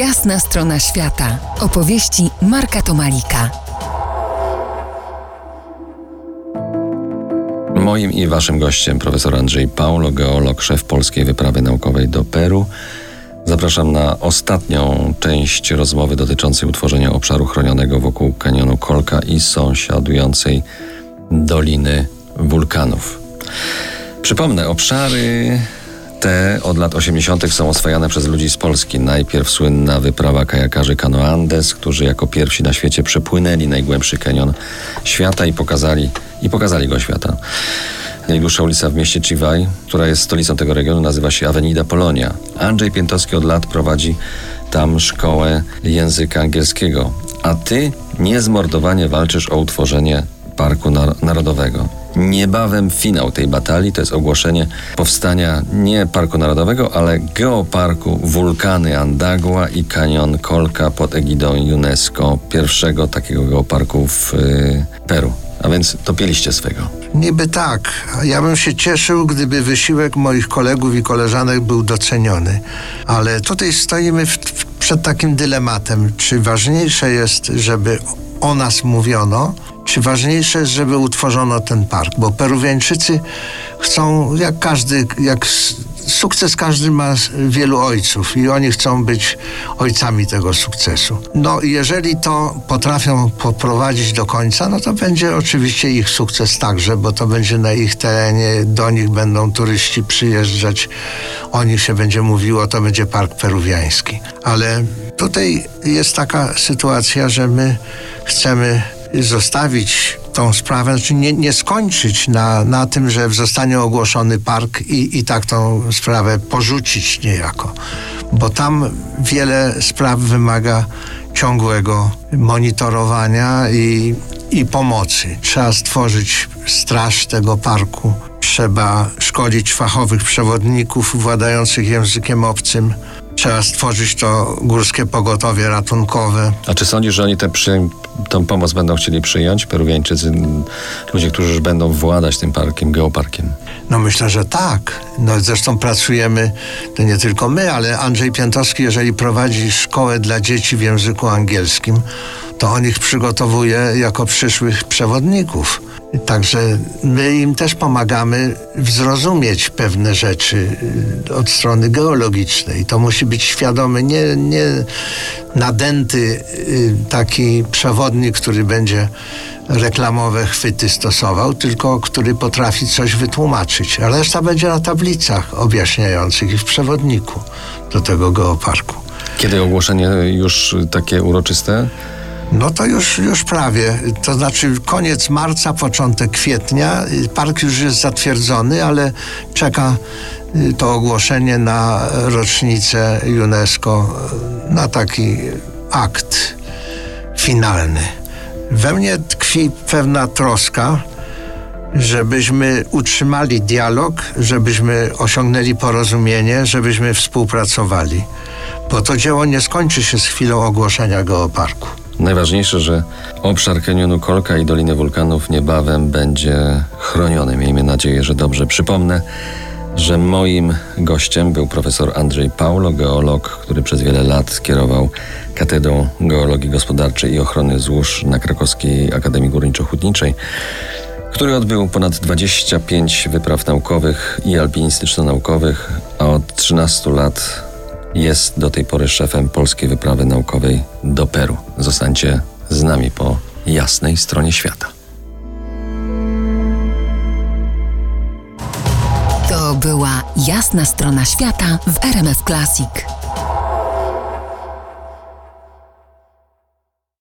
Jasna strona świata. Opowieści Marka Tomalika. Moim i waszym gościem profesor Andrzej Paulo, geolog, szef polskiej wyprawy naukowej do Peru. Zapraszam na ostatnią część rozmowy dotyczącej utworzenia obszaru chronionego wokół kanionu Kolka i sąsiadującej Doliny Wulkanów. Przypomnę, obszary te od lat 80. są oswajane przez ludzi z Polski. Najpierw słynna wyprawa kajakarzy Cano Andes, którzy jako pierwsi na świecie przepłynęli najgłębszy kanion świata i pokazali, i pokazali go świata. Najdłuższa ulica w mieście Chivaj, która jest stolicą tego regionu, nazywa się Avenida Polonia. Andrzej Piętowski od lat prowadzi tam szkołę języka angielskiego. A ty niezmordowanie walczysz o utworzenie Parku Narodowego. Niebawem finał tej batalii to jest ogłoszenie powstania nie Parku Narodowego, ale Geoparku Wulkany Andagua i Kanion Kolka pod egidą UNESCO, pierwszego takiego geoparku w y, Peru. A więc topieliście swego. Niby tak. Ja bym się cieszył, gdyby wysiłek moich kolegów i koleżanek był doceniony. Ale tutaj stoimy w, w, przed takim dylematem. Czy ważniejsze jest, żeby o nas mówiono, ważniejsze jest, żeby utworzono ten park? Bo Peruwiańczycy chcą, jak każdy, jak sukces każdy ma wielu ojców i oni chcą być ojcami tego sukcesu. No jeżeli to potrafią poprowadzić do końca, no to będzie oczywiście ich sukces także, bo to będzie na ich terenie, do nich będą turyści przyjeżdżać, o nich się będzie mówiło, to będzie park peruwiański. Ale tutaj jest taka sytuacja, że my chcemy zostawić tą sprawę, znaczy nie, nie skończyć na, na tym, że zostanie ogłoszony park i, i tak tą sprawę porzucić niejako. Bo tam wiele spraw wymaga ciągłego monitorowania i, i pomocy. Trzeba stworzyć straż tego parku, trzeba szkolić fachowych przewodników władających językiem obcym Trzeba stworzyć to górskie pogotowie ratunkowe. A czy sądzisz, że oni tę przy, pomoc będą chcieli przyjąć, Peruwieńczycy, ludzie, którzy już będą władać tym parkiem, geoparkiem? No myślę, że tak. No zresztą pracujemy, to nie tylko my, ale Andrzej Piętowski, jeżeli prowadzi szkołę dla dzieci w języku angielskim, to on ich przygotowuje jako przyszłych przewodników. Także my im też pomagamy zrozumieć pewne rzeczy y, od strony geologicznej. To musi być świadomy, nie, nie nadęty y, taki przewodnik, który będzie reklamowe chwyty stosował, tylko który potrafi coś wytłumaczyć. A reszta będzie na tablicach objaśniających i w przewodniku do tego geoparku. Kiedy ogłoszenie już takie uroczyste? No to już, już prawie. To znaczy koniec marca, początek kwietnia. Park już jest zatwierdzony, ale czeka y, to ogłoszenie na rocznicę UNESCO, na taki akt finalny. We mnie tkwi pewna troska, żebyśmy utrzymali dialog, żebyśmy osiągnęli porozumienie, żebyśmy współpracowali. Bo to dzieło nie skończy się z chwilą ogłoszenia geoparku. Najważniejsze, że obszar kanionu Kolka i Doliny Wulkanów niebawem będzie chroniony. Miejmy nadzieję, że dobrze. Przypomnę, że moim gościem był profesor Andrzej Paulo, geolog, który przez wiele lat kierował Katedrą Geologii Gospodarczej i Ochrony Złóż na Krakowskiej Akademii Górniczo-Hutniczej, który odbył ponad 25 wypraw naukowych i alpinistyczno-naukowych, a od 13 lat jest do tej pory szefem polskiej wyprawy naukowej do Peru. Zostańcie z nami po jasnej stronie świata. To była jasna strona świata w RMF Classic.